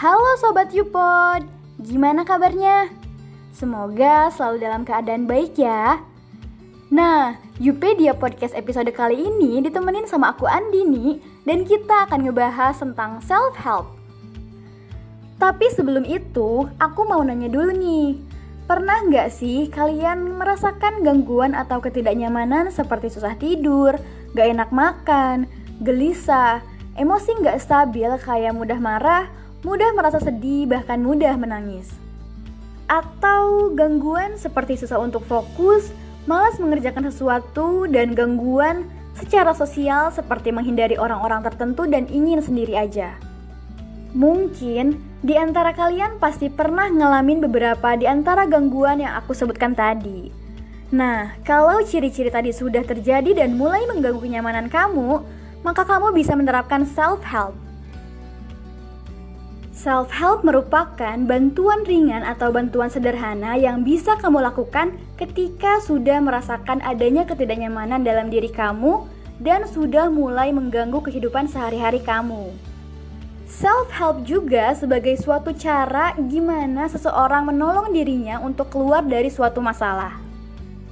Halo Sobat Yupod, gimana kabarnya? Semoga selalu dalam keadaan baik ya. Nah, Yupedia Podcast episode kali ini ditemenin sama aku Andini dan kita akan ngebahas tentang self-help. Tapi sebelum itu, aku mau nanya dulu nih. Pernah nggak sih kalian merasakan gangguan atau ketidaknyamanan seperti susah tidur, gak enak makan, gelisah, emosi nggak stabil kayak mudah marah, mudah merasa sedih, bahkan mudah menangis? Atau gangguan seperti susah untuk fokus, malas mengerjakan sesuatu, dan gangguan secara sosial seperti menghindari orang-orang tertentu dan ingin sendiri aja? Mungkin di antara kalian pasti pernah ngalamin beberapa di antara gangguan yang aku sebutkan tadi. Nah, kalau ciri-ciri tadi sudah terjadi dan mulai mengganggu kenyamanan kamu, maka kamu bisa menerapkan self-help. Self-help merupakan bantuan ringan atau bantuan sederhana yang bisa kamu lakukan ketika sudah merasakan adanya ketidaknyamanan dalam diri kamu dan sudah mulai mengganggu kehidupan sehari-hari kamu. Self-help juga sebagai suatu cara gimana seseorang menolong dirinya untuk keluar dari suatu masalah.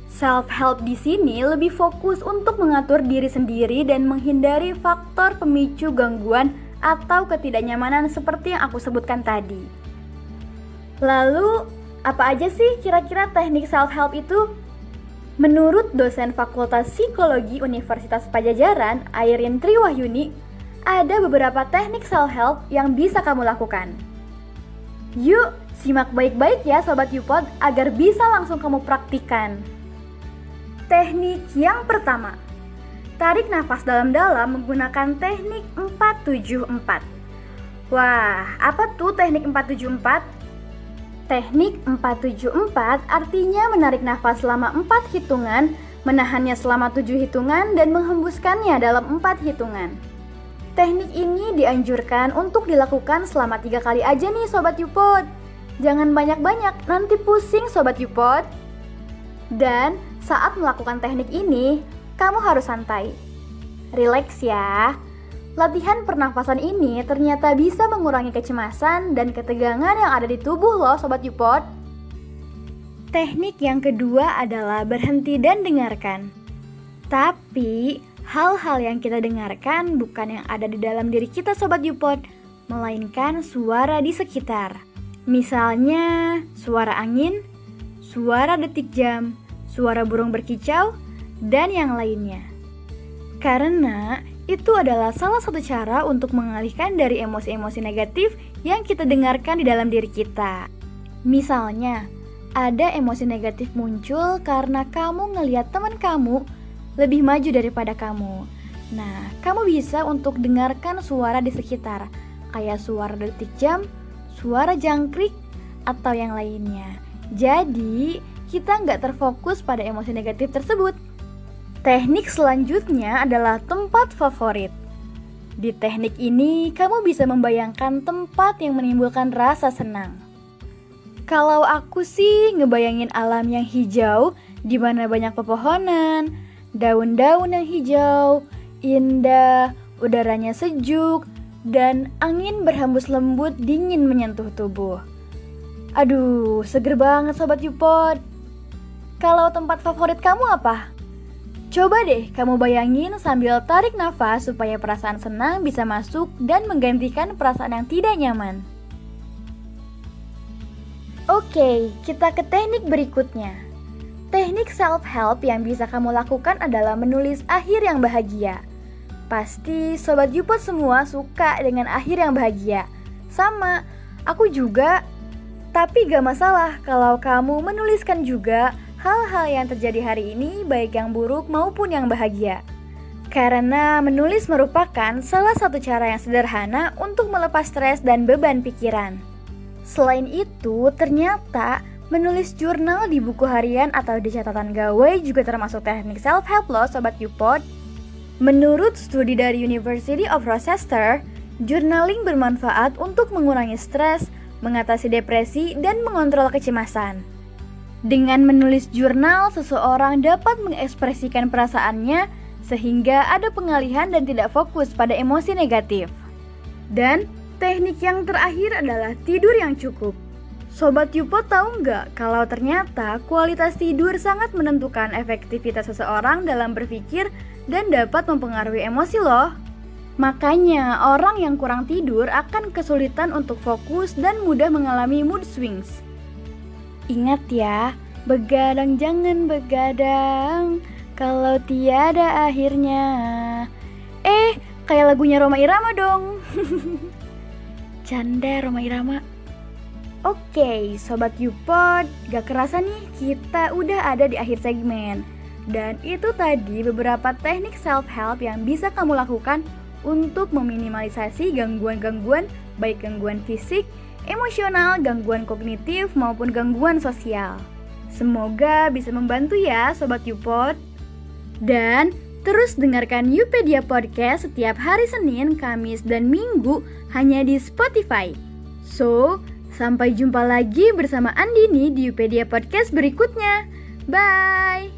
Self-help di sini lebih fokus untuk mengatur diri sendiri dan menghindari faktor pemicu gangguan atau ketidaknyamanan seperti yang aku sebutkan tadi. Lalu, apa aja sih kira-kira teknik self-help itu? Menurut dosen Fakultas Psikologi Universitas Pajajaran, Airin Triwahyuni, ada beberapa teknik self-help yang bisa kamu lakukan. Yuk, simak baik-baik ya Sobat Yupod agar bisa langsung kamu praktikan. Teknik yang pertama, tarik nafas dalam-dalam menggunakan teknik 474. Wah, apa tuh teknik 474? Teknik 474 artinya menarik nafas selama 4 hitungan, menahannya selama 7 hitungan, dan menghembuskannya dalam 4 hitungan. Teknik ini dianjurkan untuk dilakukan selama tiga kali aja nih Sobat Yupod. Jangan banyak-banyak, nanti pusing Sobat Yupod. Dan saat melakukan teknik ini, kamu harus santai. Relax ya. Latihan pernafasan ini ternyata bisa mengurangi kecemasan dan ketegangan yang ada di tubuh loh Sobat Yupod. Teknik yang kedua adalah berhenti dan dengarkan. Tapi Hal-hal yang kita dengarkan bukan yang ada di dalam diri kita Sobat Yupod, melainkan suara di sekitar. Misalnya, suara angin, suara detik jam, suara burung berkicau, dan yang lainnya. Karena itu adalah salah satu cara untuk mengalihkan dari emosi-emosi negatif yang kita dengarkan di dalam diri kita. Misalnya, ada emosi negatif muncul karena kamu ngelihat teman kamu lebih maju daripada kamu. Nah, kamu bisa untuk dengarkan suara di sekitar, kayak suara detik jam, suara jangkrik, atau yang lainnya. Jadi, kita nggak terfokus pada emosi negatif tersebut. Teknik selanjutnya adalah tempat favorit. Di teknik ini, kamu bisa membayangkan tempat yang menimbulkan rasa senang. Kalau aku sih ngebayangin alam yang hijau, di mana banyak pepohonan, daun-daun yang hijau, indah, udaranya sejuk, dan angin berhembus lembut dingin menyentuh tubuh. Aduh, seger banget Sobat Yupod. Kalau tempat favorit kamu apa? Coba deh kamu bayangin sambil tarik nafas supaya perasaan senang bisa masuk dan menggantikan perasaan yang tidak nyaman. Oke, kita ke teknik berikutnya. Teknik self-help yang bisa kamu lakukan adalah menulis akhir yang bahagia. Pasti sobat Yupot semua suka dengan akhir yang bahagia. Sama, aku juga. Tapi gak masalah kalau kamu menuliskan juga hal-hal yang terjadi hari ini baik yang buruk maupun yang bahagia. Karena menulis merupakan salah satu cara yang sederhana untuk melepas stres dan beban pikiran. Selain itu, ternyata Menulis jurnal di buku harian atau di catatan gawai juga termasuk teknik self-help loh Sobat Upod. Menurut studi dari University of Rochester, journaling bermanfaat untuk mengurangi stres, mengatasi depresi, dan mengontrol kecemasan. Dengan menulis jurnal, seseorang dapat mengekspresikan perasaannya sehingga ada pengalihan dan tidak fokus pada emosi negatif. Dan teknik yang terakhir adalah tidur yang cukup. Sobat Yupo tahu nggak kalau ternyata kualitas tidur sangat menentukan efektivitas seseorang dalam berpikir dan dapat mempengaruhi emosi loh. Makanya orang yang kurang tidur akan kesulitan untuk fokus dan mudah mengalami mood swings. Ingat ya, begadang jangan begadang kalau tiada akhirnya. Eh, kayak lagunya Roma Irama dong. Canda Roma Irama. Oke, Sobat Yupod, gak kerasa nih kita udah ada di akhir segmen. Dan itu tadi beberapa teknik self-help yang bisa kamu lakukan untuk meminimalisasi gangguan-gangguan baik gangguan fisik, emosional, gangguan kognitif, maupun gangguan sosial. Semoga bisa membantu ya Sobat Yupod. Dan terus dengarkan Yupedia Podcast setiap hari Senin, Kamis, dan Minggu hanya di Spotify. So, Sampai jumpa lagi bersama Andini di Upedia Podcast berikutnya. Bye!